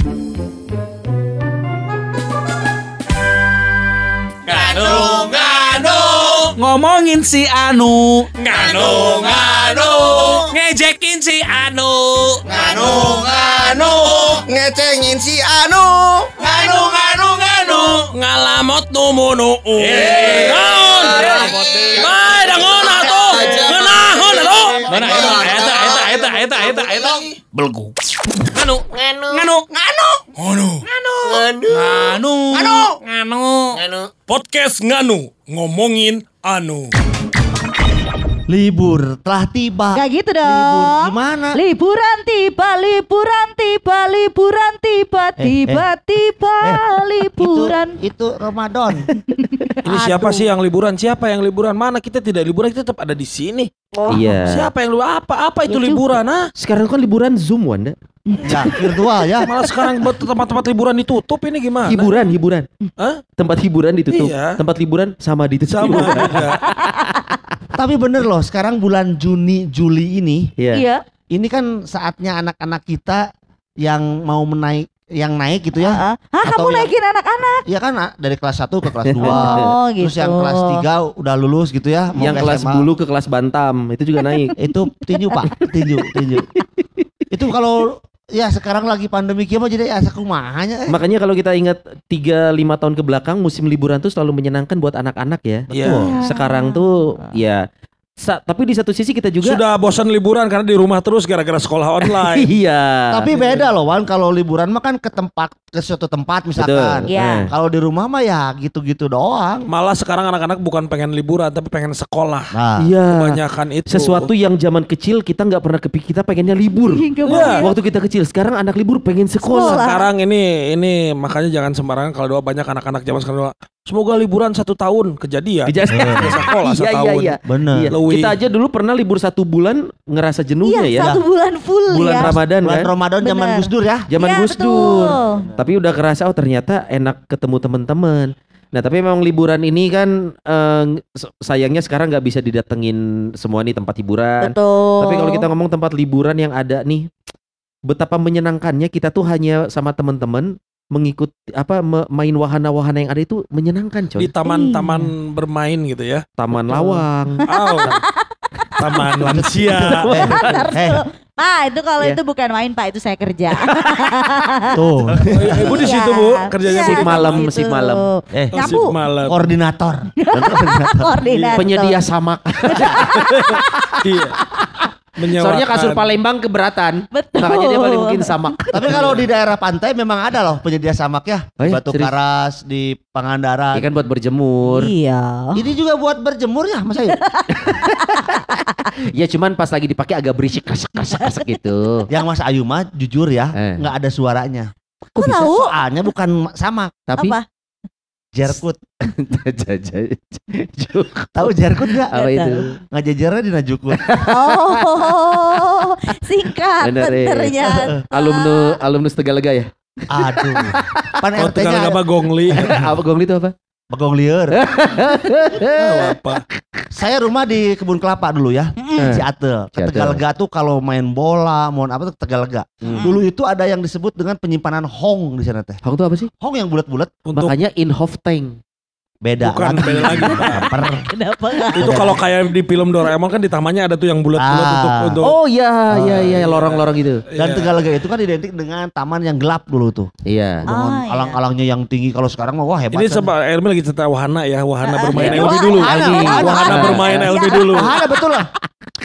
Nganu, nganu, Ngomongin si Anu. Nganu, nganu, ngejekin si Anu, nganu, nganu, ngecengin si Anu. Nganu, nganu, nganu, ngalamot numunu. Naon? Bae dangon atuh. Ngeunahon atuh. Mana eta eta eta eta eta eta eta belgu. Nganu, nganu, nganu, nganu, nganu, nganu, nganu, nganu, Podcast nganu ngomongin anu. libur telah tiba Gak gitu libur dong. gimana Liburan tiba, liburan tiba, liburan tiba, Eh, eh. tiba-tiba liburan. itu itu Ramadan Ini siapa sih yang liburan? Siapa yang liburan? Mana kita tidak liburan, kita tetap ada di sini. Iya. Siapa yang lu apa? Apa itu Ya liburan? Ah? Sekarang kan liburan Zoom Wanda. ya virtual ya Malah sekarang buat tempat-tempat liburan ditutup ini gimana? Hiburan, hiburan. Hah? Tempat hiburan ditutup. Iya. Tempat liburan sama ditutup. Sama juga. tapi bener loh sekarang bulan Juni Juli ini Iya. Iya. ini kan saatnya anak-anak kita yang mau menaik yang naik gitu ya Ah, ah, Atau kamu yang- naikin anak-anak. Iya kan ah, dari kelas 1 ke kelas 2 Oh, gitu. Terus yang kelas 3 udah lulus gitu ya mau Yang ke kelas SMA. bulu ke kelas bantam itu juga naik. Itu tinju pak Tinju Tinju Itu kalau Ya sekarang lagi pandemi kieu mah jadi asa kumahanya eh. Makanya kalau kita ingat 3 5 tahun ke belakang musim liburan tuh selalu menyenangkan buat anak-anak ya. Iya. Sekarang tuh ya sa- tapi di satu sisi kita juga Sudah bosan liburan karena di rumah terus gara-gara sekolah online. iya. Tapi beda loh Wan kalau liburan mah kan ke tempat ke suatu tempat misalkan. Betul. Iya. Eh. Kalau di rumah mah ya gitu-gitu doang. Malah sekarang anak-anak bukan pengen liburan tapi pengen sekolah. Nah, Iya. Kebanyakan itu. Sesuatu yang zaman kecil kita nggak pernah kepikir kita pengennya libur. Hingga Iya. Waktu kita kecil, sekarang anak libur pengen sekolah. Sekolah. Sekarang ini ini makanya jangan sembarangan kalau doa banyak anak-anak zaman sekarang doa. Semoga liburan satu tahun kejadian. Kejadian. Ke sekolah Iya iya setahun. iya. bener. Iya. Lebih. Kita aja dulu pernah libur satu bulan ngerasa jenuhnya Iya, ya. satu bulan full Bulan ya. Ramadan Bulan kan. Ramadan zaman. Gus Dur ya. Zaman Iya, Gus. Dur. Tapi udah kerasa oh ternyata enak ketemu teman-teman. Nah tapi memang liburan ini kan eh, sayangnya sekarang nggak bisa didatengin semua nih tempat hiburan. Betul. Tapi kalau kita ngomong tempat liburan yang ada nih, betapa menyenangkannya kita tuh hanya sama teman-teman mengikut apa me- main wahana-wahana yang ada itu menyenangkan coy. Di taman-taman bermain gitu ya. Taman Lawang. Oh. Taman lansia. Eh, Ah, itu kalau Iya. itu bukan main Pak, itu saya kerja. tuh. Ibu di situ Bu, Iya. kerjanya Iya, Bu. Shift malam, gitu. shift malam. Eh, Oh, shift malam. koordinator. Koordinator. Penyedia samak. Iya. Menyewakan. Soalnya kasur Palembang keberatan. Betul. Makanya dia paling mungkin samak. Tapi kalau di daerah pantai memang ada loh penyedia samak ya. Oh iya, Batu serius? Karas di Pangandaran. Ya kan buat berjemur. Iya. Ini juga buat berjemur ya Mas Ayu. Ya cuman pas lagi dipakai agak berisik kasek kasek kasek gitu. Yang Mas Ayu mah jujur ya, Eh. nggak ada suaranya. Kok tahu? Soalnya bukan samak, Tapi Apa? Jerkut. Juk. Tahu jerkut nggak? apa itu? Ngajajarnya di najukut. Oh, singkat Bener, eh. ternyata. Alumnu alumnus Tegalega ya? Aduh. Pan Oh, RT-nya apa gongli? apa gongli itu apa? Bagong lieur. Oh, apa? Saya rumah di kebun kelapa dulu ya. Eh. Ciatel. Ke Ciatel. Tegalega tuh kalau main bola, mau apa tuh Tegalega. Hmm. Dulu itu ada yang disebut dengan penyimpanan hong di sana teh. Hong itu apa sih? Hong yang bulat-bulat Makanya Inhofe Tank. Beda bukan lagi. beda lagi. Pak. Per. Kenapa? Itu kalau kayak di film Doraemon kan di tamannya ada tuh yang bulat-bulat Ah. untuk untuk Oh iya iya iya iya. lorong-lorong gitu. Dan Iya. Tegalega itu kan identik dengan taman yang gelap dulu tuh. Iya. Dengan Ah, iya. alang-alangnya yang tinggi. Kalau sekarang mah wah hebat. Ini kan. sebab Elmi lagi cerita wahana ya, wahana Ah, bermain iya. LB dulu. Wahana, Lagi. wahana, Wahana wahana. bermain Iya. LB dulu. Wah, ada betul lah.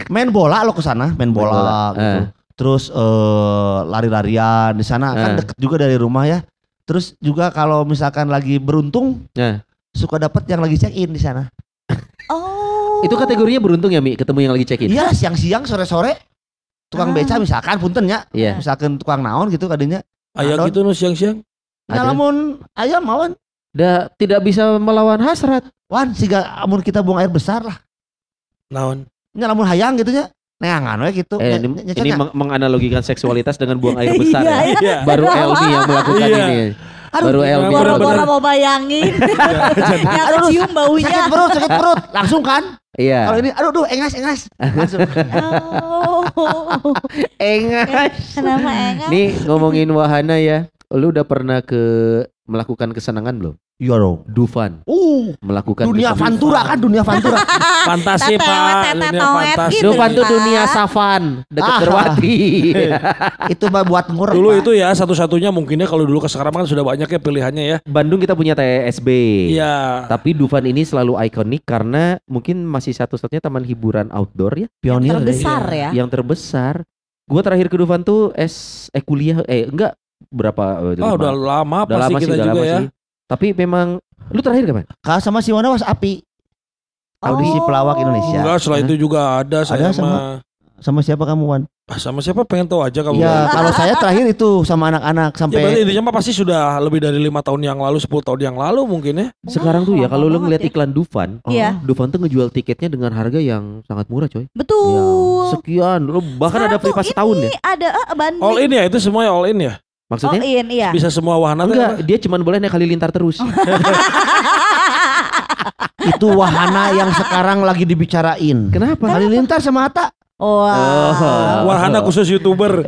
Main bola lo ke sana, main bola, bola. gitu. Eh. Terus eh, lari-larian di sana kan Eh. deket juga dari rumah ya. Terus juga kalau misalkan lagi beruntung Nah, suka dapat yang lagi check in di sana. Oh. itu kategorinya beruntung ya Mi ketemu yang lagi check in. Iya, siang-siang sore-sore tukang Ah. beca misalkan punten ya. Iya. Misalkan tukang naon gitu kadinya. Ayah Naon. gitu nu siang-siang. Lamun ayam mawon. Da, tidak bisa melawan hasrat. Wan siga amun kita buang air besar lah. Naon? Nya lamun hayang gitu nya. Neangan we gitu. Eh, ini, ini meng- menganalogikan seksualitas dengan buang air besar Iya, ya. Iya. Baru Elmi yang melakukan Iya. ini. Aduh, Baru Elmi. Boro-boro mau bayangin. yang Aduh, kecium baunya. sakit perut, sakit perut. Langsung kan? Iya. Kalau ini aduh duh engas engas. Langsung. Oh. Engas. Kenapa enggak? Nih ngomongin wahana ya. lu udah pernah ke melakukan kesenangan belum? Dong. Dufan Uh, melakukan dunia. Fantura kan dunia Fantura. Fantasi Pak, dunia fantasi. Dufan tuh dunia Savan deket Ah. Derwati. itu mah buat ngurek. Dulu itu ya satu-satunya mungkinnya kalau dulu ke sekarang kan sudah banyak ya pilihannya ya. Bandung kita punya TSB. Iya. Tapi Dufan ini selalu ikonik karena mungkin masih satu-satunya taman hiburan outdoor ya pionir deh. Terbesar ya. yang terbesar. Gua terakhir ke Dufan tuh S eh kuliah eh enggak berapa Oh, lima. udah lama Udah pasti lama sih, kita udah juga lama ya. sih. Tapi memang lu terakhir kapan? Kak sama si Wana was api. Audisi Oh. pelawak Indonesia. Enggak, setelah itu juga ada saya Ada sama- sama Sama siapa kamu Wan? Ah, sama siapa pengen tahu aja kamu. Ya kalau saya terakhir itu sama anak-anak Ya berarti sampai intinya mah pasti sudah lebih dari lima tahun yang lalu, 10 tahun yang lalu mungkin ya. Sekarang tuh ya kalau lu ngeliat ya. iklan Dufan, Iya. Dufan tuh ngejual tiketnya dengan harga yang sangat murah coy. Betul. Sekian, lu bahkan ada free pass setahun ya. Ini ada eh, banding. All in ya itu semua ya all in ya. Maksudnya? All in, iya. Bisa semua wahana tuh Enggak, apa? dia cuma boleh naik halilintar terus. itu wahana yang sekarang lagi dibicarain. Kenapa? Halilintar sama Hatta. Wah. Oh. Wahana khusus YouTuber.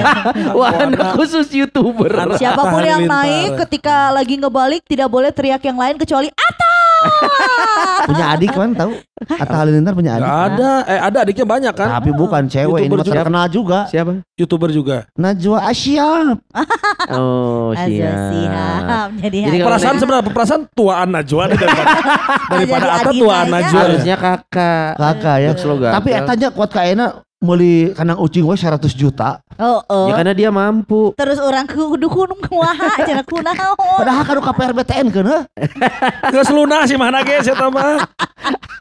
Wahana khusus YouTuber. Siapa pun yang naik ketika lagi ngebalik tidak boleh teriak yang lain kecuali Ata. Punya adik kan tahu? Hatta Halilintar punya adik. Gak ada, eh ada adiknya banyak kan? Tapi bukan cewek, ini YouTuber mah juga. terkenal juga. Siapa? YouTuber juga. Najwa Asyap. Oh, siap. Jadi, Jadi Perasaan seberapa perasaan tuaan Najwa daripada daripada tuaan. Najwa. harusnya kakak. Kakak ya. Slogan. Tapi etanya kuat kaena meuli kanang ucing we 100 juta. Oh, oh. Ya karena dia mampu. Terus orang kudu kunung kumaha cenah kunaon. Padahal kan KPR BTN kan heuh. Geus lunas sih mana ge saya mah.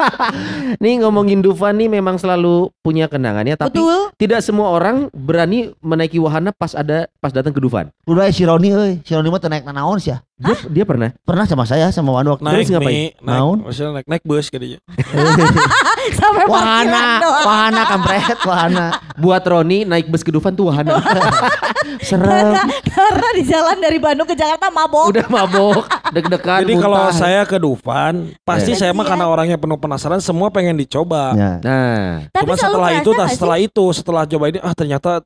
Nih ngomongin Dufan nih memang selalu punya kenangannya tapi Betul. tidak semua orang berani menaiki wahana pas ada pas datang ke Dufan. Udah si Roni euy, si Roni mah teu naik nanaon sih ya. Dia, dia pernah. Pernah sama saya sama Wan waktu Naik Terus ngapain? naik, Naon? maksudnya naik naik bus kayaknya. Sampai wahana, wahana kampret, wahana. Buat Roni naik bus ke Dufan tuh wahana. Serem. Karena, karena di jalan dari Bandung ke Jakarta mabok. Udah mabok, deg-degan. Jadi kalau saya ke Dufan, pasti Eh. saya mah karena orangnya penuh penasaran, semua pengen dicoba. Ya. Nah, Tapi Cuma setelah itu, setelah itu, setelah coba ini, ah ternyata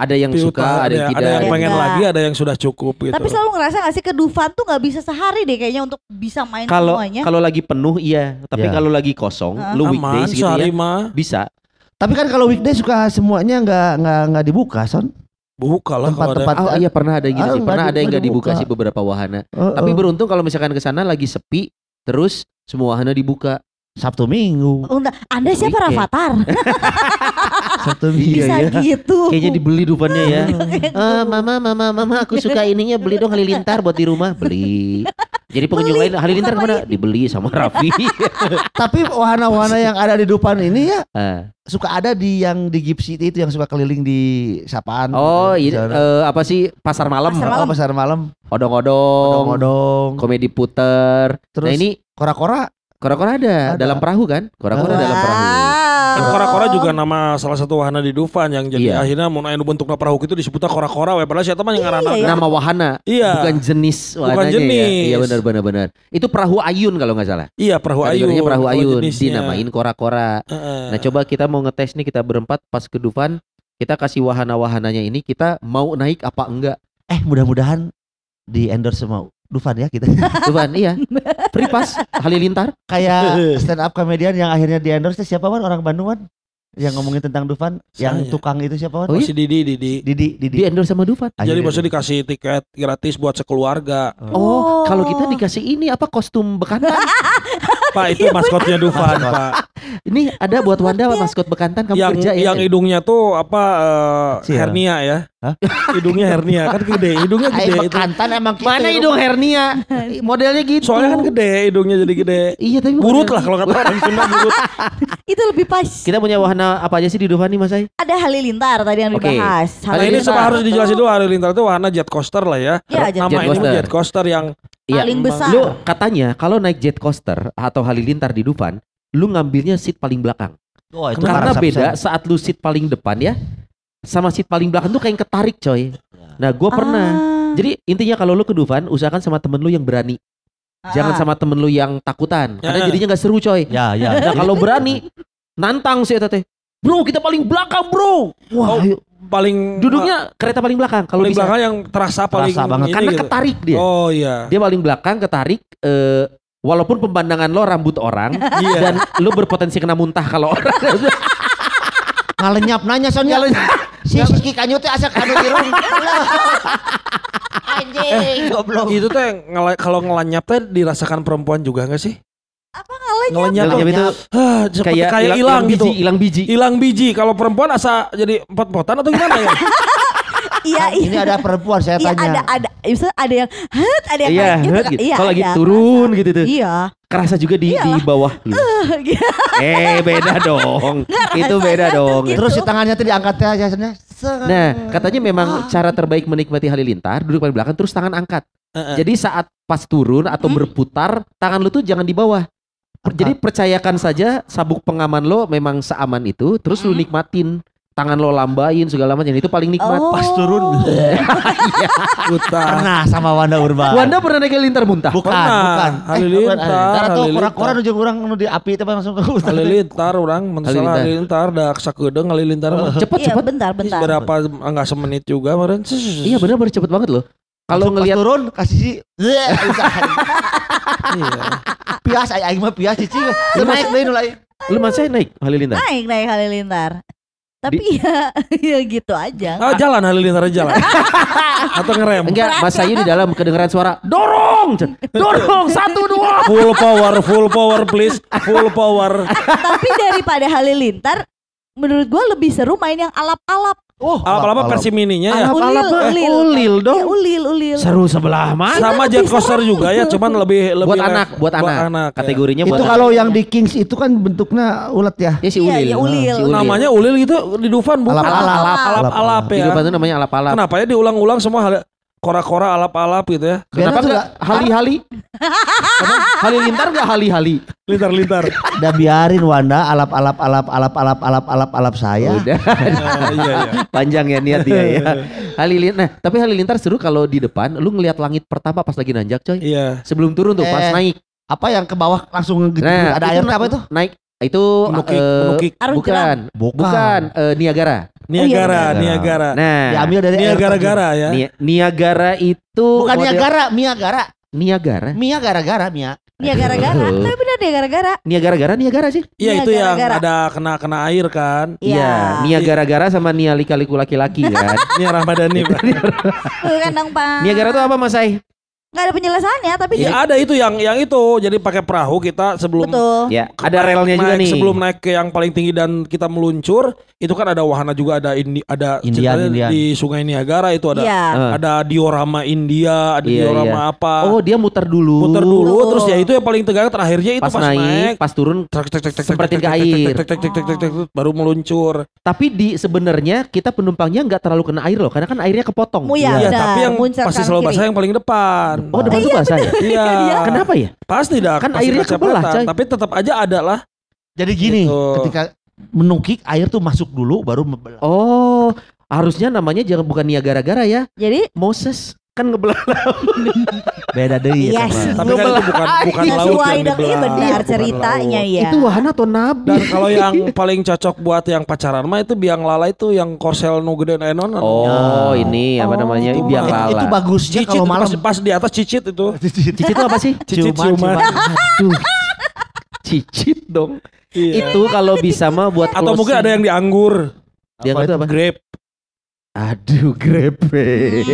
ada yang suka, ada yang ada tidak. yang Ada pengen lagi, ada yang sudah cukup gitu. Tapi selalu ngerasa gak sih ke Dufan tuh gak bisa sehari deh kayaknya untuk bisa main Kalau semuanya. kalau lagi penuh iya, tapi Ya. kalau lagi kosong, Heeh. lu Aman, weekdays gitu sehari ya, mah bisa. Tapi kan kalau weekday suka semuanya nggak nggak nggak dibuka, Son. buka lah kalau ada. Tempat-tempat Oh iya pernah ada yang gitu Ah, sih. Pernah ada yang nggak dibuka dibuka. sih beberapa wahana. Oh, Tapi oh. beruntung kalau misalkan ke sana lagi sepi, terus semua wahana dibuka. Sabtu Minggu. Oh, enggak. Anda siapa Weekend. Rafathar? Sabtu Minggu. bisa iya. gitu. Kayaknya dibeli dupannya ya. Eh, mama, mama, mama, aku suka ininya beli dong halilintar buat di rumah. Beli. Jadi pengunjung Beli, lain halilintar ke mana? Dibeli sama Raffi. Tapi wahana-wahana yang ada di depan ini ya Ah. suka ada di yang di City itu yang suka keliling di sapaan. oh, gitu, iya, eh, apa sih pasar malam? Pasar Oh, malam. pasar malam. Odong-odong, Odong-odong. komedi puter. Terus nah ini kora-kora. Kora-kora ada, Ada. dalam perahu kan? Kora-kora Wah. dalam perahu. Kan kora-kora juga nama salah satu wahana di Dufan yang jadi Iya. akhirnya mau anu bentuknya perahu itu disebutnya kora-kora we padahal siapa yang ngaranna. Iya, Nama wahana, Iya. bukan jenis Bukan wahananya jenis. ya. Iya benar benar benar. Itu perahu ayun kalau nggak salah. Iya, perahu ayun. Perahu ayun jenisnya. dinamain kora-kora. Heeh. Nah coba kita mau ngetes nih kita berempat pas ke Dufan kita kasih wahana-wahananya ini kita mau naik apa enggak Eh mudah-mudahan di endorse sama Dufan ya kita. Dufan iya free pass halilintar Kayak stand up comedian yang akhirnya di endorse itu siapa Wan? Orang Bandung Wan? Yang ngomongin tentang Dufan, yang Saya. tukang itu siapa Wan? Oh, Oh, iya? si Didi, Didi. Didi, Didi. di endorse sama Dufan Jadi Akhirnya maksudnya dikasih tiket gratis buat sekeluarga. oh kalau kita dikasih ini apa kostum bekantan Pak itu maskotnya Dufan, Maskot. Pak. ini ada buat Wanda maskot bekantan kamu Yang kerja ya yang hidungnya tuh apa eh, Sial. hernia ya? Hah? Hidungnya hernia kan gede, hidungnya Ay, gede itu. bekantan emang gitu. mana hidung hernia modelnya gitu Soalnya kan gede, hidungnya jadi gede. iya tapi Burut lah kalau kata orang Sunda burut. Itu lebih pas. kita punya wahana apa aja sih di Dufan nih Mas Ai Ada halilintar tadi yang Oke. dibahas. Nah ini Halilintar. harus dijelasin dulu Halilintar itu wahana jet coaster lah ya. Ya, jet Nama ini coaster. jet coaster yang Iya, paling besar. Lu katanya kalau naik jet coaster atau halilintar di Dufan, lu ngambilnya seat paling belakang. Oh, itu Karena beda saat lu seat paling depan ya, sama seat paling belakang tuh kayak yang ketarik coy. Nah gua pernah. Ah. Jadi intinya kalau lu ke Dufan, usahakan sama temen lu yang berani. Jangan Ah. sama temen lu yang takutan. Karena Ya. jadinya nggak seru coy. Ya, ya. Nah kalau berani, nantang sih teh. Bro kita paling belakang bro. Wah Oh, ayo. Paling Duduknya kereta paling belakang kalau paling bisa. belakang yang terasa paling Terasa banget. ini Karena gitu. ketarik dia. Oh iya. Dia paling belakang ketarik eh walaupun pemandangan lo rambut orang Iya. dan lo berpotensi kena muntah kalau orang Ngalenyap nanya soalnya. Si Siki Kanyu teh asa kanu irung. Lah. Anjing, goblok. Itu teh kalau ngelanyap teh dirasakan perempuan juga gak sih? Apa Ngelanyap tuh, itu ah, seperti kayak, kayak hilang, hilang gitu. biji, hilang biji. Hilang biji. Kalau perempuan asa jadi pot-potan atau gimana ya? Iya, iya. Ini ada perempuan saya Iya tanya. ada ada Misalnya ada yang het ada yang Iya, kayak gitu. het kan. gitu. Iya, Kalau lagi ada, turun kerasa. gitu tuh. Iya. Kerasa juga di di bawah gitu. eh beda dong. Itu beda dong. gitu. Terus si tangannya teh diangkat teh aja sana. Nah, katanya memang cara terbaik menikmati halilintar duduk paling belakang terus tangan angkat. Heeh. Jadi saat pas turun atau Hmm. berputar, tangan lu tuh jangan di bawah. Per- Jadi percayakan saja sabuk pengaman lo memang seaman itu, terus lu nikmatin tangan lo lambain segala macam itu paling nikmat. Oh. Pas turun. Buta. Pernah sama Wanda Urban. Wanda pernah naik halilintar muntah? bukan, Pernah. bukan. Halilintar, bukan halilintar atau halilintar. kurang-kurang ujung orang nu di api teh langsung ke hutan. Halilintar orang, masalah Halilintar. halilintar, da sakeudeng halilintar mah. Cepet Iya, cepet. bentar, bentar. Berapa enggak semenit juga kemarin. Iya benar benar cepet banget loh. Kalau ngelihat turun kasih si Iya. pias aing aing mah pias cici. Teu naik lain. lu masih naik halilintar. Naik naik halilintar. Tapi ya ya gitu aja. Ah, jalan halilintar jalan. Atau ngerem. Enggak, Mas Sayu di dalam kedengeran suara dorong, dorong satu dua. Full power, full power please. Full power. Tapi daripada halilintar menurut gua lebih seru main yang alap-alap. Oh, Apa-apa versi mininya ya. Ulil, Alap-alap, eh, ulil. ulil dong. Ya, ulil, ulil. Seru sebelah mana? Sama jet coaster juga ya, cuman lebih lebih Buat anak, buat anak. ya. Kategorinya buat Itu anak. kalau yang di Kings itu kan bentuknya ulet ya. Ya si Iya, ulil. ya, ulil. Si ulil. Namanya ulil gitu di Dufan bukan Alap-alap. alap-alap Di ya. depan itu namanya alap-alap. Kenapa ya diulang-ulang semua hal kora-kora alap-alap gitu ya? Kenapa Biasanya enggak hali-hali? Halilintar enggak hali-hali? Lintar-lintar. Udah biarin Wanda alap-alap alap alap alap alap alap alap saya. Udah. Ah, iya iya. Panjang ya niat dia ya. Halilintar. Nah, tapi halilintar seru kalau di depan lu ngelihat langit pertama pas lagi nanjak, coy. Iya. Sebelum turun tuh pas Eh, naik. Apa yang ke bawah langsung gitu. Nah, ada na- apa itu? Naik itu Menukik, eh, menukik. Arung bukan, bukan eh, Niagara. Niagara, benar. Niagara. Nah, Diambil dari Niagara-gara ya. Ni- Niagara itu Bukan model- Niagara, Mia gara. Niagara. Mia gara-gara Mia. Iya gara-gara. Oh. Tapi benar deh gara-gara. Niagara-gara Niagara sih. Iya itu yang Niagara-gara. ada kena-kena air kan. Iya. Niagara-gara sama Nia lika-liku laki-laki kan. Nia Ramadhani. Bukan dong, Pak. Niagara itu apa Mas Ai? Nggak ada penjelasannya, tapi Iya ada itu yang yang itu. Jadi pakai perahu kita sebelum betul. Ya, ada relnya juga naik- nih. Sebelum naik ke yang paling tinggi dan kita meluncur, itu kan ada wahana juga ada indi, ada Indian, Indian. di Sungai Niagara itu ada Iya. Eh. ada diorama India, ada Iya, diorama apa. Oh, dia muter dulu. Muter dulu Betul. terus ya itu yang paling tegang terakhirnya itu pas, pas, naik, pas turun. Sempetin ke air. baru meluncur. Tapi di sebenarnya kita penumpangnya nggak terlalu kena air loh, karena kan airnya kepotong. Ya, Iya, tapi yang pasti selalu basah yang paling depan. Oh, depan tuh basah ya? Iya. Kenapa ya? Pasti dah. Kan pasti airnya kebelah. Tapi tetap aja ada lah. Jadi gini, Gitu. ketika menukik air tuh masuk dulu baru membelah. Oh, harusnya namanya jangan bukan Niagara-gara ya. Jadi Moses kan ngebelah. Beda deui Yes. eta mah. Tapi kan itu bukan bukan laut sesuai yang iya dibelah. benar Bukan ceritanya laut. ya. Itu wahana atau nabi? Dan kalau yang paling cocok buat yang pacaran mah itu biang lala itu yang korsel nu gede enon. Oh, ini apa Oh. namanya? Itu Biang lala. Itu bagusnya Cicit kalau malam. pas, pas di atas cicit itu. Cicit itu apa sih? Cicit Ciuman, ciuman. ciuman. Aduh. Cicit dong. Iya. Itu kalau bisa mah buat Atau mungkin ada yang di anggur. yang Apa itu apa? Grape. Aduh, grepe.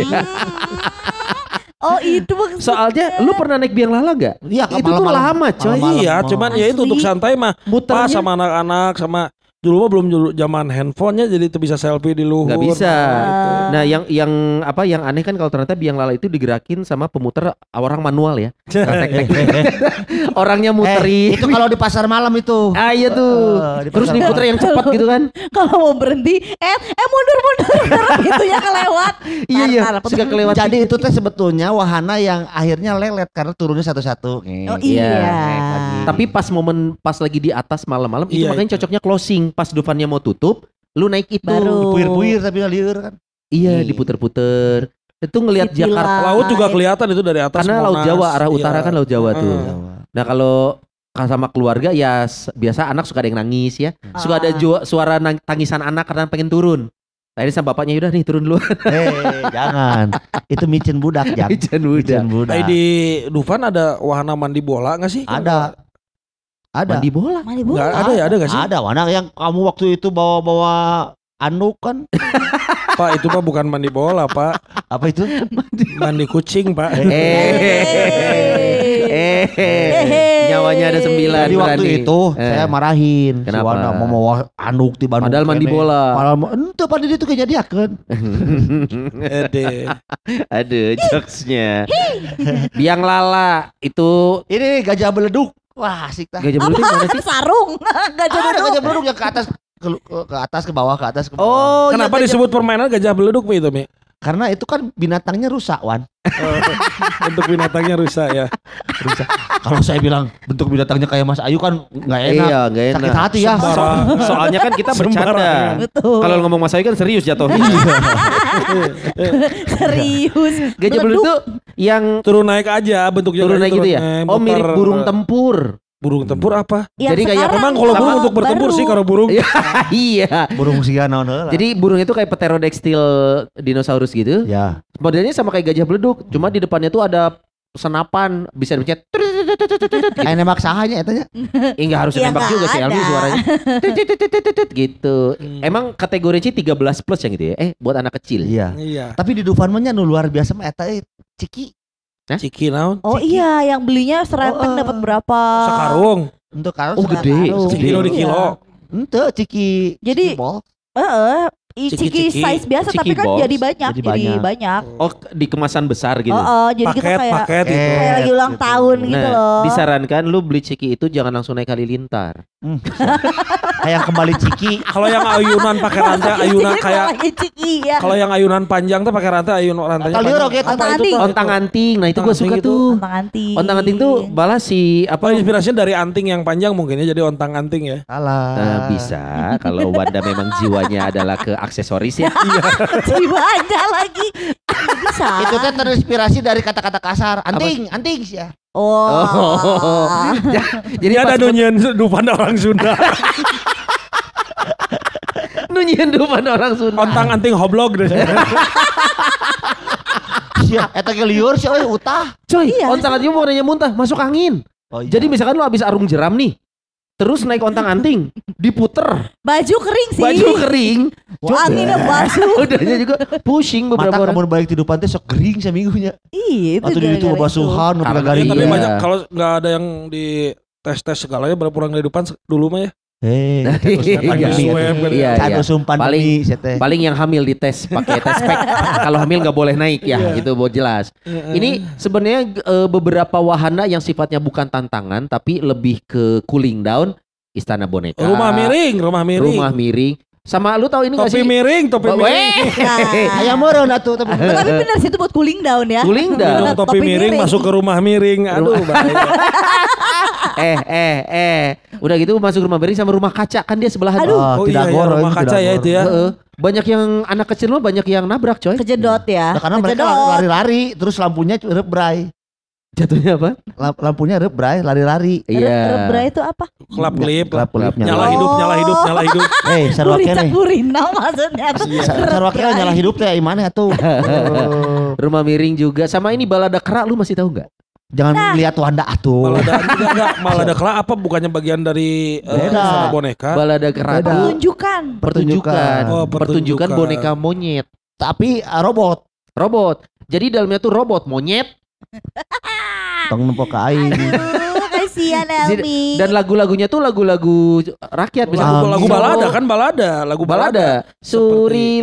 Oh itu maksudnya. Soalnya lu pernah naik biang lala nggak? Iya, Itu tuh lama, coy. Malam-malam. iya, cuman ya itu untuk santai mah. Pas Muternya sama anak-anak sama dulu mah belum dulu zaman handphonenya jadi itu bisa selfie di luhur. nggak bisa. Gitu. Nah, yang yang apa yang aneh kan kalau ternyata biang lala itu digerakin sama pemuter orang manual ya. Orangnya Eh, muterin. itu kalau di pasar malam itu. Ah iya tuh. Eh, di Terus diputer yang cepat gitu kan. Kalau mau berhenti, eh eh mundur mundur gitu ya kelewat. Iya iya. Suka kelewat. Jadi itu teh sebetulnya wahana yang akhirnya lelet karena turunnya satu-satu. Oh Gitu. iya. lagi. Tapi pas momen pas lagi di atas malam-malam itu Iya, makanya cocoknya closing. Pas Dovannya mau tutup, lu naik itu. Baru. Puir-puir tapi liur kan. Iya, Iya. diputer-puter. Itu ngelihat Jakarta. Laut juga kelihatan itu dari atas. Karena Laut Monas. Jawa arah Iya. utara kan Laut Jawa tuh. Hmm. Nah, kalau sama keluarga ya biasa anak suka ada yang nangis ya. Suka ada ju- suara nang- tangisan anak karena pengen turun. Tadi sama bapaknya udah nih turun dulu. Eh, jangan. Itu micin budak, Jang. Ijan udah. Micin budak. Eh, di Dufan ada wahana mandi bola nggak sih? Ada. Ada. Mandi bola. Mandi Nggak bola. ada ya, ada nggak sih? Ada mana yang kamu waktu itu bawa-bawa anduk kan? Pak itu mah bukan mandi bola, Pak. Apa itu? Mandi kucing, Pak. Eh, eh, nyawanya ada sembilan. Jadi waktu berani. itu Eh. saya marahin si Kenapa? Wana mau bawa anduk di Bandung. Padahal mandi bola. Padahal mau- ente pada itu kejadian. Ede. Aduh, jokesnya. Biang lala itu Ini gajah beleduk. Wah, asik tah. gajah belut mana sih? Sarung. Gajah Ada duduk. gajah beleduk yang ke atas ke, ke atas ke bawah ke atas ke bawah. Oh, Kenapa iya, disebut permainan gajah beleduk Mi itu, Mi? Karena itu kan binatangnya rusak, Wan. Untuk binatangnya rusak ya. Kalau saya bilang bentuk binatangnya kayak Mas Ayu kan nggak enak. Iya, gak enak. Sakit hati ya. Sembarang. Soalnya kan kita bercanda. Kalau ngomong Mas Ayu kan serius jatuhnya. serius. Gajah belut tuh yang Turun naik aja bentuknya turun naik gitu ya. eh, Oh, mirip burung tempur. Burung tempur apa? Yang Jadi kayak Emang kalau burung untuk bertempur baru. sih kalau burung. Iya, iya. Burung sia naon heula. Jadi burung itu kayak pterodactyl dinosaurus gitu. ya. Modelnya sama kayak gajah beleduk, cuma di depannya tuh ada senapan bisa dipencet. Kayak nembak sahanya etanya. Eh enggak harus Ya, nembak juga sih Elmi suaranya. gitu. Hmm. Emang kategori sih 13 plus yang gitu ya? Eh, buat anak kecil. Iya. Iya. Tapi di Dufan mah luar biasa mah eta eh, ciki Ciki naon? Oh iya, yang belinya serempeng Oh, eh. dapat berapa? Sekarung. untuk karo Oh, gede. Sekarung. Gede. Kilo di Iya. kilo. Ente ciki Jadi- ciki ball. Heeh. i- Ciki-ciki. Ciki size biasa Ciki tapi kan box. jadi banyak, Jadi jadi banyak. banyak. Oh, di kemasan besar gitu. Oh, oh, jadi kita Paket, kayak paket Eh, itu. kayak lagi ulang gitu. tahun gitu Nah, loh. disarankan lu beli ciki itu jangan langsung naik halilintar. Hmm. Kayak kembali ciki. Kalau yang ayunan pakai rantai, ayunan kayak ciki ya. kalau yang ayunan panjang tuh pakai rantai, ayun rantainya. Kali panjang. roket Ontang itu anting. Ontang anting. Nah, itu anting suka itu. tuh. Ontang anting. Ontang anting tuh balas si Apa inspirasinya dari anting yang panjang mungkin ya jadi ontang anting ya. Salah. Nah, bisa kalau Wanda memang jiwanya adalah ke aksesoris ya. Jiwanya lagi. Bisa. Itu teh terinspirasi dari kata-kata kasar. Anting, anting sih ya. Oh. Oh. Jadi ada nunyian dupan orang Sunda. Nunyian depan orang Sunda. ontang anting hoblog deh. Sia, eta ge liur sih euy utah. Coy, Iya. ontang anting mau nanya muntah, masuk angin. Oh, iya. Jadi misalkan lu habis arung jeram nih, terus naik ontang anting, diputer, Baju kering sih. baju kering, Anginnya basuh. udahnya juga pusing mata beberapa orang. kamu balik di depan teh sok gering seminggunya. Iya, itu Atau di itu gara-gara basuhan, Ya, garing. tapi Iya. banyak kalau nggak ada yang di tes tes segalanya baru pulang dari depan dulu mah ya. Eh, Iya, Lagi iya. kan. Iya, Cado iya. sumpan Paling-. Paling yang hamil dites pakai tes pack. Kalau hamil nggak boleh naik ya, itu buat jelas. Ini sebenarnya eh, beberapa wahana yang sifatnya bukan tantangan tapi lebih ke cooling down, istana boneka. rumah miring, rumah miring. Rumah miring. Sama lu tahu ini nggak topi sih? miring, topi Weh. miring. Nah, Ayam meureun atuh tapi. tapi benar sih itu buat cooling down ya. Cooling Minum down. topi, miring, masuk ke rumah miring. Aduh, bahaya. eh eh eh udah gitu masuk rumah miring sama rumah kaca kan dia sebelahan Aduh. Oh, Oh iya, tidak iya, gor, rumah kaca ya itu ya. Heeh. banyak yang anak kecil mah banyak yang nabrak coy Kejedot ya. Nah, karena mereka Kejedot. lari-lari terus lampunya rep bray. Jatuhnya apa Lamp- Lampunya rep bray, lari-lari. iya Rebra itu apa? Kelap kelip. Kelap kelip Nyala Oh. hidup, nyala hidup, nyala hidup. Eh, Gurita keneh. gurina maksudnya tuh. Sa- Sarua keneh nyala hidup teh imane atuh. Oh. rumah miring juga sama ini balada kerak lu masih tahu nggak Jangan Nah. lihat Wanda atuh. Malah ada enggak, enggak, malah ada kelak apa bukannya bagian dari eh, Beda. istana boneka? balada kerak Beda. tuh Pertunjukan. pertunjukan Oh, pertunjukan pertunjukan. boneka monyet Tapi uh, robot robot jadi dalamnya tuh robot monyet tong nempok ke aing. Aduh, kasihan Elmi. dan lagu-lagunya tuh lagu-lagu rakyat bisa Lagu, Lagu- balada kan balada, lagu balada. balada Suri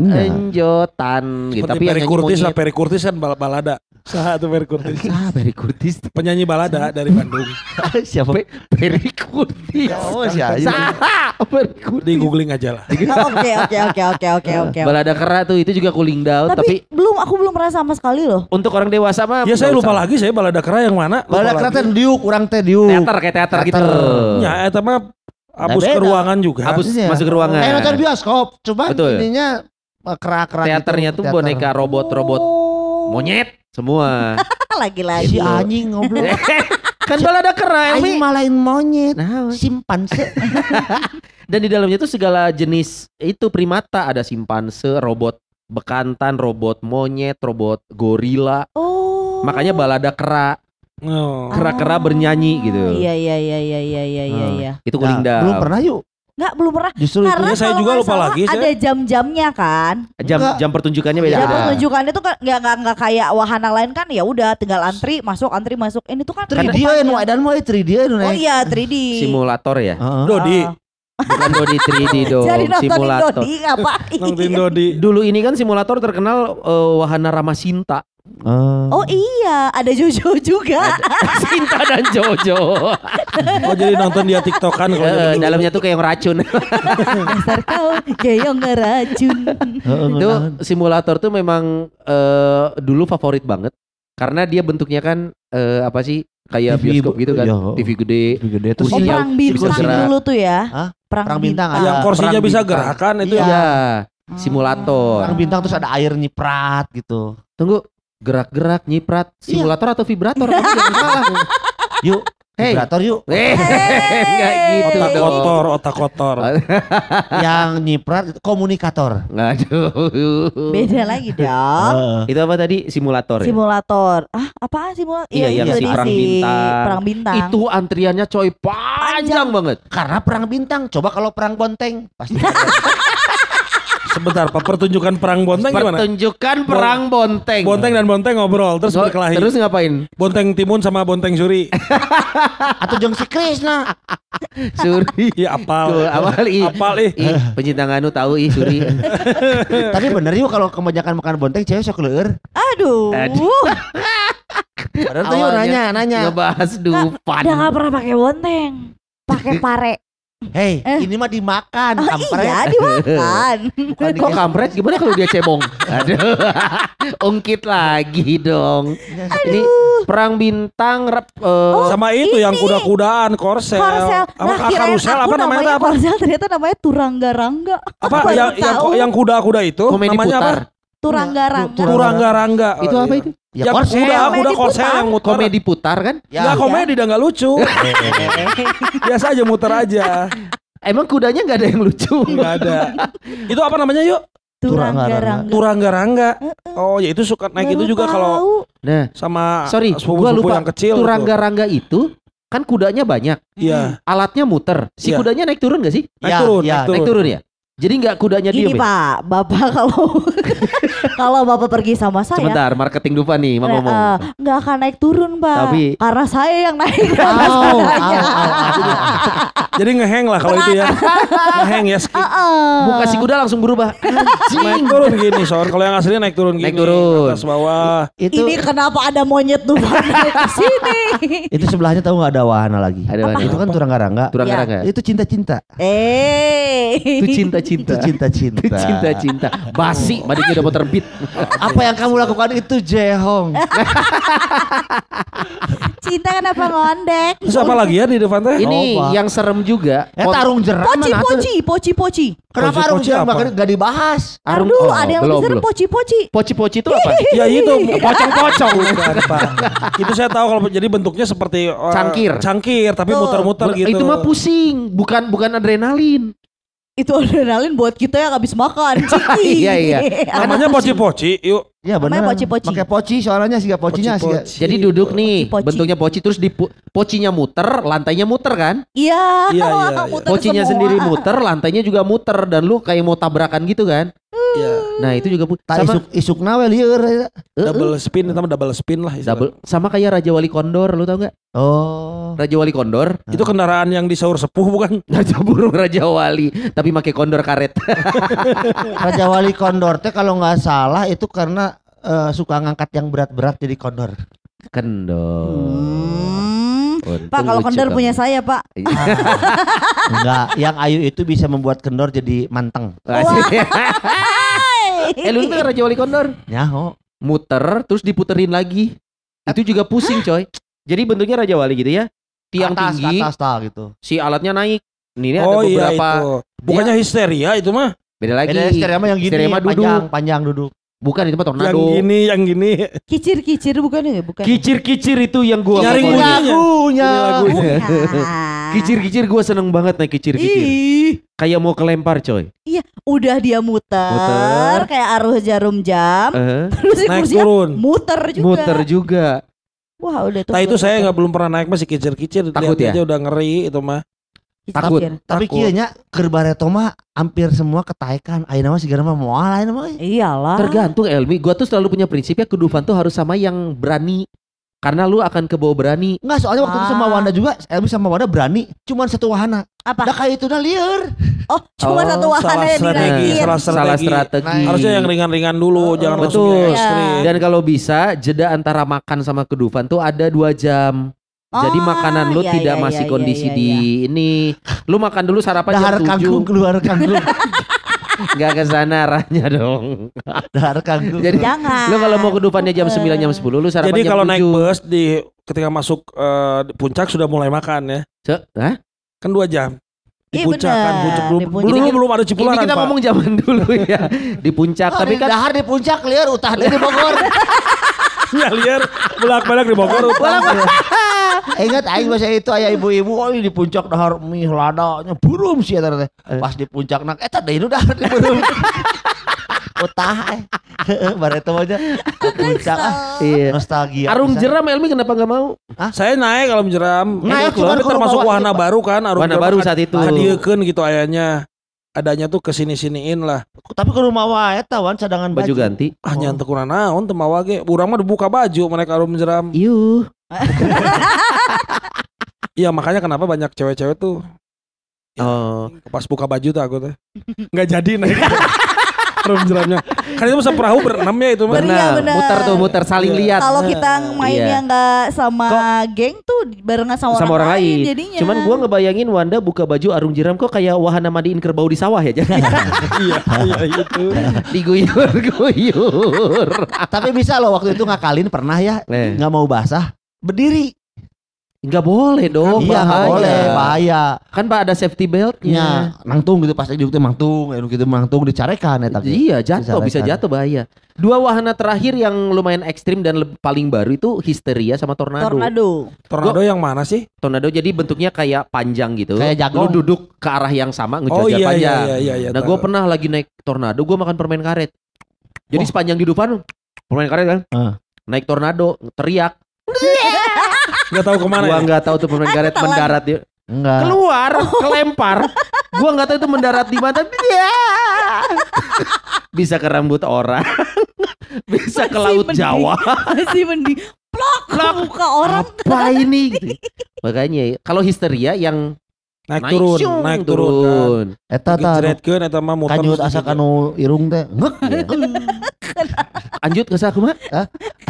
Enggak. enjotan gitu Seperti tapi Curtis lah, Curtis kan bal- balada. Sah tuh Perry Curtis. ah Perry Curtis Penyanyi balada dari Bandung. Siapa? Pe- Perry Curtis Oh, si Ayu. Saha Perry Curtis Di googling aja lah. Oke oke oke oke oke oke. balada kerak tuh itu juga cooling down Tapi, tapi, belum aku belum pernah sama sekali loh. untuk orang dewasa mah Ya saya lupa usah. lagi saya balada kera yang mana? Lupa Balada lagi. kereta diuk, urang teh diuk. teater kayak teater, gitu Teater. Ya, eta mah abus Nah, ke ruangan juga. Abus Iya. masuk ke ruangan Eh nonton bioskop, coba Betul. ininya uh, kerak-kerak teaternya gitu, tuh teater. boneka robot-robot Oh. Monyet semua Lagi-lagi. Si anjing ngobrol. kan balada kerak Aing Elmi malain monyet. nah, Simpan se. Dan di dalamnya tuh segala jenis itu primata, ada simpanse, robot bekantan, robot monyet, robot gorila. Oh. Makanya balada kera, Oh. kera-kera Ah, bernyanyi gitu. Iya iya iya iya iya iya iya. Hmm. iya. Itu Nah, kuling down. belum pernah yuk. Nggak belum pernah. Justru Karena Iya, saya juga lupa salah lagi, saya. Ada jam-jamnya kan. Jam Enggak. jam pertunjukannya beda. Jam beda. pertunjukannya tuh kan nggak nggak nggak kayak wahana lain kan ya udah tinggal antri masuk antri masuk. Ini tuh kan 3D depannya. ya nu edan mah 3D nu Oh naik. iya 3D. Simulator ya. Heeh. Dodi, Ah. Bukan Dodi 3D dong, Jadi simulator. Dodi ngapain? nonton Dodi. Dulu ini kan simulator terkenal eh, wahana Ramasinta. Oh iya, ada Jojo juga. Sinta dan Jojo. Oh jadi nonton dia TikTokan kalau dulu. dalamnya tuh kayak yang racun. Dasar kau geyong ngeracun. Itu simulator tuh memang eh, dulu favorit banget karena dia bentuknya kan eh, apa sih kayak TV, bioskop gitu kan, iya. TV gede. Lebih gede Terus Oh perang bisa bintang dulu tuh ya. Hah? Perang, Perang bintang bintang. ada. yang kursinya Perang bisa bintang. gerakan itu Iya. ya. Iya, simulator. Perang bintang terus ada air nyiprat gitu. Tunggu, gerak-gerak, nyiprat, simulator atau vibrator? Kamu jangan salah. Yuk, Hey. vibrator yuk. Eh, enggak gitu Otak dong. kotor, otak kotor. Yang nyiprat itu komunikator. Aduh. Beda lagi dong. Heeh. Itu apa tadi? Simulator ya? Simulator. Ah, apaan simulator? Iya, yang itu si di perang bintang. Perang bintang. Itu antriannya coy panjang banget. Karena perang bintang. Coba kalau perang bonteng pasti Sebentar, Pak, pertunjukan perang bonteng gimana? Pertunjukan perang bonteng. Bonteng dan bonteng ngobrol terus Ngo- berkelahi. Terus ngapain? Bonteng Timun sama bonteng Suri. atau jeung si Krisna. Suri. Iya apal. Tuh, awal ih. Apal ih. Ih, pencinta nganu tahu ih Suri. Tapi bener yuk kalau kebanyakan makan bonteng cewek sok leueur. Aduh. Aduh. Padahal tuh yuk nanya, nanya. Ngebahas dupan. Udah gak pernah pakai bonteng. Pakai pare. Hei, Eh. ini mah dimakan, kampret. Iya, dimakan. Bukan Kok di- kampret gimana kalau dia cebong? Aduh. Ungkit lagi dong. Ini perang bintang rep eh, Sama itu yang ini. kuda-kudaan, korsel. Korsel. Apa Nah, karusel apa namanya itu apa? Korsel ternyata namanya turangga-rangga. Apa yang yang yang kuda-kuda itu komedi namanya putar. apa? Turangga-rangga. Turang- Turangga-rangga. Itu Oh, apa iya. itu? Ya yang korsel. kuda, Komedi kuda korsel putar. yang muter. Komedi putar kan? Ya. Enggak komedi udah enggak lucu. Biasa aja muter aja. Emang kudanya nggak ada yang lucu? Enggak ada. Itu apa namanya yuk? Turangga-rangga. Turangga-rangga. Oh, ya itu suka naik itu Baru juga kalau. Nah, sama sorry, gua lupa. yang kecil. tuh. Turangga-rangga itu kan kudanya banyak, Iya. alatnya muter. Si Iya. kudanya naik turun gak sih? Naik Ya, turun, ya, naik Naik turun ya? Jadi nggak kudanya Gini diem ya? Pak, Bapak kalau kalau Bapak pergi sama saya Sebentar, marketing Dupa nih mau eh, ngomong. eh, nggak akan naik turun Pak. Tapi- Karena saya yang naik au, au, au. Jadi ngeheng lah kalau itu ya. ngeheng ya skip. Heeh. Muka si kuda langsung berubah. Naik turun gini, Son. Kalau yang aslinya naik turun gini. Naik turun. Atas bawah. Itu Ini kenapa ada monyet tuh naik ke sini? itu sebelahnya tahu nggak ada wahana lagi. Ada mana? Itu kan turangga-rangga. Turangga-rangga. Itu cinta-cinta. Eh. Itu cinta-cinta. Itu cinta-cinta. Itu cinta-cinta. Basi, badannya udah mau terbit. Apa yang kamu lakukan itu Jehong? Cinta kenapa ngondek? Terus apa lagi ya di depan teh? Ini Apa? yang serem juga. Eh tarung jeram Poci poci, poci poci. Kenapa arung Poci-poci jeram apa? Gak- gak dibahas? Arung- dulu, oh, ada yang belum, lebih serem belum. poci poci. Poci-poci itu apa? Ya itu pocong-pocong bukan, Pak. Itu saya tahu kalau jadi bentuknya seperti uh, Cangkir. Cangkir tapi muter-muter gitu. Itu mah pusing, bukan bukan adrenalin. Itu adrenalin buat kita yang habis makan. Ciki. Iya, iya. Namanya poci-poci. Yuk. Ya benar. Namanya poci-poci. Pakai poci soalnya sih pocinya sih. Poci-poci. Jadi duduk nih, Poci-poci. bentuknya poci terus di pocinya muter, lantainya muter kan? Iya. Iya, iya, iya. Pocinya semua. sendiri muter, lantainya juga muter dan lu kayak mau tabrakan gitu kan? Iya. Nah, itu juga pu- Tak sama isuk isuk nawe lieur. Eh, eh, Double spin itu mah double spin lah. istilahnya. double sama kayak Raja Wali Kondor, lu tau nggak? Oh. Raja Wali Kondor, Itu kendaraan yang disaur sepuh bukan? Raja burung Raja Wali, tapi pakai kondor karet. Raja Wali Kondor teh kalau nggak salah itu karena eh, suka ngangkat yang berat-berat jadi kondor. Kendor. Hmm. Untung Pak kalau kendor kamu. punya saya Pak. Enggak, yang ayu itu bisa membuat kendor jadi manteng. Eh lu tuh Raja Wali Kondor Ya, oh. muter terus diputerin lagi. Itu juga pusing coy. Jadi bentuknya Raja Wali gitu ya. Tiang atas, tinggi, atas tah gitu. si alatnya naik. Ini ada oh iya beberapa itu. Bukannya histeria itu mah. beda lagi. Beda histeria mah yang gini, Histeria mah panjang, duduk. panjang duduk. Bukan itu mah Yang tornado. gini, yang gini. Kicir-kicir bukan ya? Bukan. Kicir-kicir itu yang gua Nyaring. Lagunya. Lagunya. Bukan. Kicir-kicir gue seneng banget naik kicir-kicir. Ih, Kayak mau kelempar coy. udah dia muter, Muter. kayak arus jarum jam. Eh, Terus Naik kursinya turun. muter juga. muter juga. Wah, udah tuh. Nah itu saya nggak belum pernah naik masih kicir-kicir. Takut Lihat ya? aja udah ngeri itu mah. Takut. Tapi Takut. kieu nya keur bareto mah hampir semua ketaekan. Ayeuna mah sigana mah moal ayeuna mah. Iyalah. Tergantung Elmi. Gue tuh selalu punya prinsip ya kedufan tuh harus sama yang berani. Karena lu akan kebawa berani. Enggak, soalnya waktu itu sama Ah. Wanda juga, Elmi sama Wanda berani, cuman satu wahana. Apa? Dah kayak itu dah liar. Oh, cuma Oh, satu wahana salah yang strategi, salah Salah strategi. strategi. Harusnya yang ringan-ringan dulu, jangan langsung Betul. ekstrim. Iya. Dan kalau bisa jeda antara makan sama kedufan tuh ada dua jam. Jadi Oh, makanan lu iya, tidak iya, masih iya, kondisi iya, di iya. ini. Lu makan dulu sarapan Dahar jam kangkung 7. keluar kangkung. Gak ke sana arahnya dong. Dahar kangkung. Jadi Jangan. lu kalau mau kedufannya jam 9 jam 10 lu sarapan Jadi kalau 7. naik bus di ketika masuk eh, di puncak sudah mulai makan ya. Se- Hah? Kan dua jam. Di Iya, puncak kan, bener. puncak belum Di puncak. dulu Ini- belum ada Ini Cipularang kita Pak. ngomong zaman dulu ya di puncak Tapi tapi kan dahar di puncak liar utah di Bogor. Ya liar bolak-balik di Bogor. Ingat aing masa itu aya ibu-ibu oh di puncak dahar mie ladanya burum sih eta teh. Pas di puncak nak eta deui nu dahar di burum. Utah eh. Bareto aja ke puncak ah. iya. Nostalgia. Arung jeram Elmi kenapa nggak mau? Saya naik kalau menjeram. Naik, Itu tapi kalau termasuk bawa- wahana baru kan. Arung Wahana jeram baru kan saat itu. Hadiekeun gitu ayahnya. Adanya tuh ke sini-siniin lah. Tapi ke rumah wae eta wan cadangan Baju baju. ganti. Ah nyantek kurang naon teu mawa ge. Urang mah dibuka baju mereka arung menjeram. Yuh. Iya makanya kenapa banyak cewek-cewek tuh Oh. pas buka baju tuh aku tuh nggak jadi naik arung jeramnya. Kan itu masa perahu berenam ya itu mah. Ber- Iya, Benar. benar. Muter tuh muter saling Iya. lihat. Kalau kita mainnya Iya. nggak sama geng tuh barengan sama, sama orang lain. jadinya. Cuman gua ngebayangin Wanda buka baju arung jeram kok kayak wahana mandiin kerbau di sawah ya. Jadi Iya, iya itu. diguyur-guyur. Tapi bisa loh waktu itu ngakalin pernah ya Eh. nggak mau basah berdiri. Enggak boleh dong. iya nggak bahaya. boleh bahaya. Kan Pak ada safety beltnya. Ya, mangtung gitu pas di teh mangtung, anu gitu mangtung dicarekan eta. teh. Iya jatuh bisa jatuh bahaya. Dua wahana terakhir yang lumayan ekstrim dan paling baru itu histeria sama tornado. tornado. Tornado yang mana sih? Tornado jadi bentuknya kayak panjang gitu. Kayak. Lu duduk ke arah yang sama Oh ngejajar iya iya panjang. iya iya. iya Nah gue pernah lagi naik tornado, gue makan permen karet. Jadi sepanjang di depan permen karet kan, naik tornado, teriak. Nggak tahu ke mana Gua ya. nggak tahu tuh permen karet mendarat dia. Enggak. Keluar, kelempar. Gua nggak tahu itu mendarat di mana. Dia. Bisa ke rambut orang, bisa ke laut mending. Jawa. Masih mending plok ke muka orang. Apa ini? Gitu. Makanya kalau histeria yang Naik, turun, syung, naik turun. kan. Eta ta eta mah kanyut asa kanu irung teh. Ngek. Anjut ke sakumaha?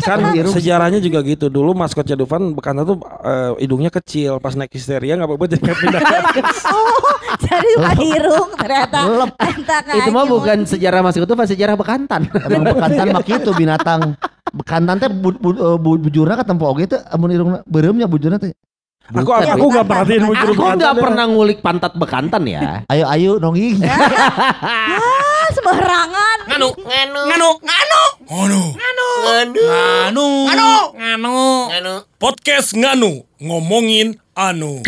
Kan sejarahnya juga gitu. Dulu maskotnya Dufan Bekanta tuh eh, hidungnya kecil. Pas naik histeria nggak apa-apa jadi pindah. Oh, jadi Irung ternyata Lep. Itu mah bukan sejarah masuk itu, sejarah bekantan. Emang bekantan mah kitu binatang. Bekantan teh bu, bu, eh, bu, bujurna ketempo oge teh amun irungna beureumnya bujurna teh. Aku aku aku nggak perhatiin bujur Aku nggak deh. pernah ngulik pantat bekantan ya. Ayo ayo nongging. Ah, sembarangan. Nganu, nganu, nganu, nganu, nganu, nganu, nganu, nganu, nganu, nganu. Podcast nganu ngomongin anu.